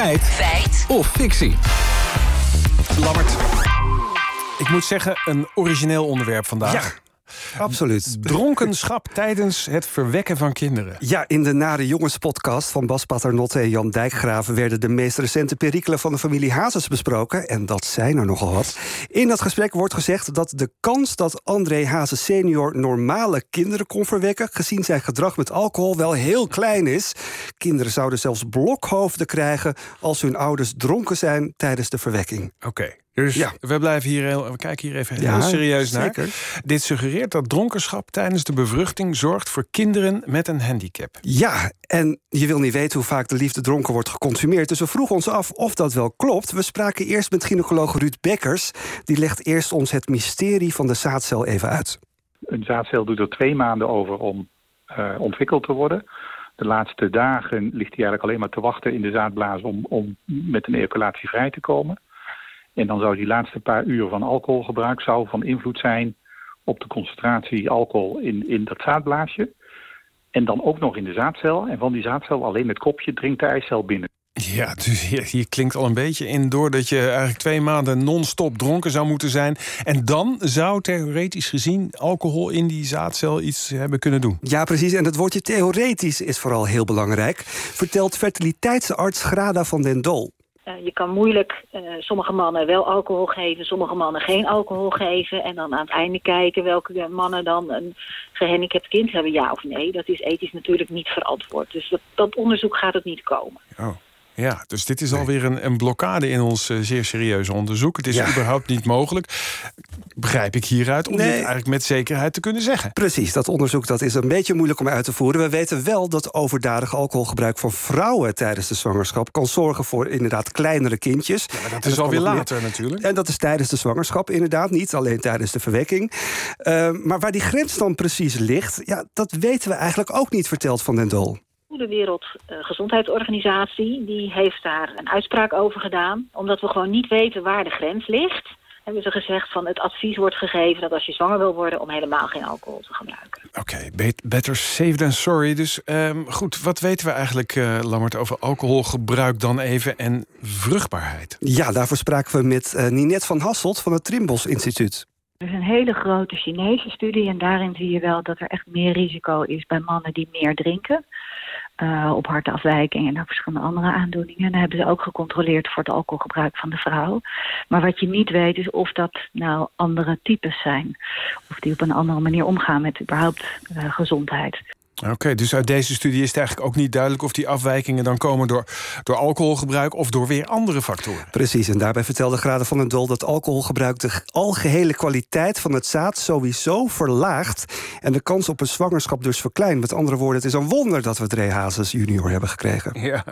Feit. Of fictie. Lammert. Ik moet zeggen, een origineel onderwerp vandaag. Ja, absoluut. Dronkenschap tijdens het verwekken van kinderen. Ja, in de Nare Jongens-podcast van Bas Paternotte en Jan Dijkgraven... werden de meest recente perikelen van de familie Hazes besproken. En dat zijn er nogal wat. In dat gesprek wordt gezegd dat de kans dat André Hazes senior... normale kinderen kon verwekken, gezien zijn gedrag met alcohol... wel heel klein is. Kinderen zouden zelfs blokhoofden krijgen... als hun ouders dronken zijn tijdens de verwekking. Oké. Dus Ja. we, blijven hier heel, we kijken hier even Ja, heel serieus naar. zeker. Dit suggereert dat dronkenschap tijdens de bevruchting zorgt voor kinderen met een handicap. Ja, en je wil niet weten hoe vaak de liefde dronken wordt geconsumeerd. Dus we vroegen ons af of dat wel klopt. We spraken eerst met gynaecoloog Ruud Bekkers. Die legt eerst ons het mysterie van de zaadcel even uit. Een zaadcel doet er twee maanden over om eh, ontwikkeld te worden. De laatste dagen ligt hij eigenlijk alleen maar te wachten in de zaadblaas om, om met een ejaculatie vrij te komen. En dan zou die laatste paar uur van alcoholgebruik zou van invloed zijn op de concentratie alcohol in, in dat zaadblaasje. En dan ook nog in de zaadcel. En van die zaadcel alleen het kopje dringt de eicel binnen. Ja, dus hier, hier klinkt al een beetje in door dat je eigenlijk twee maanden non-stop dronken zou moeten zijn. En dan zou theoretisch gezien alcohol in die zaadcel iets hebben kunnen doen. Ja, precies. En het woordje theoretisch is vooral heel belangrijk. Vertelt fertiliteitsarts Grada van den Dol. Eh, je kan moeilijk eh, sommige mannen wel alcohol geven, sommige mannen geen alcohol geven. En dan aan het einde kijken welke mannen dan een gehandicapt kind hebben, ja of nee. Dat is ethisch natuurlijk niet verantwoord. Dus dat, dat onderzoek gaat het niet komen. Oh. Ja, dus dit is alweer een, een blokkade in ons eh, zeer serieuze onderzoek. Het is Ja. überhaupt niet mogelijk, begrijp ik hieruit, om Nee. dit eigenlijk met zekerheid te kunnen zeggen. Precies, dat onderzoek dat is een beetje moeilijk om uit te voeren. We weten wel dat overdadig alcoholgebruik van vrouwen tijdens de zwangerschap kan zorgen voor inderdaad kleinere kindjes. Maar dat En is alweer meer- later natuurlijk. En dat is tijdens de zwangerschap inderdaad, niet alleen tijdens de verwekking. Eh, maar waar die grens dan precies ligt, ja, dat weten we eigenlijk ook niet, verteld Van den Dol. De Wereldgezondheidsorganisatie die heeft daar een uitspraak over gedaan. Omdat we gewoon niet weten waar de grens ligt. Hebben ze gezegd van het advies wordt gegeven dat als je zwanger wil worden... om helemaal geen alcohol te gebruiken. Oké, bet- better safe than sorry. Dus ehm, goed, wat weten we eigenlijk, eh Lammert, over alcoholgebruik dan even en vruchtbaarheid? Ja, daarvoor spraken we met eh Ninette van Hasselt van het Trimbos Instituut. Er is een hele grote Chinese studie en daarin zie je wel dat er echt meer risico is bij mannen die meer drinken. Eh, op hartafwijking en ook verschillende andere aandoeningen. En dan hebben ze ook gecontroleerd voor het alcoholgebruik van de vrouw. Maar wat je niet weet is of dat nou andere types zijn. Of die op een andere manier omgaan met überhaupt eh, gezondheid. Oké, dus uit deze studie is het eigenlijk ook niet duidelijk of die afwijkingen dan komen door, door alcoholgebruik of door weer andere factoren. Precies, en daarbij vertelde Graden van den Dol dat alcoholgebruik de algehele kwaliteit van het zaad sowieso verlaagt en de kans op een zwangerschap dus verkleint. Met andere woorden, het is een wonder dat we Dre Hazes junior hebben gekregen. Ja,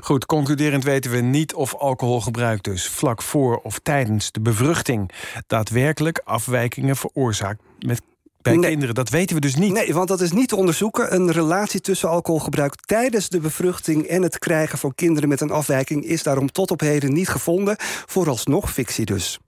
goed. Concluderend weten we niet of alcoholgebruik dus vlak voor of tijdens de bevruchting daadwerkelijk afwijkingen veroorzaakt met, bij Nee. kinderen. Dat weten we dus niet. Nee, want dat is niet te onderzoeken. Een relatie tussen alcoholgebruik tijdens de bevruchting en het krijgen van kinderen met een afwijking is daarom tot op heden niet gevonden. Vooralsnog fictie dus.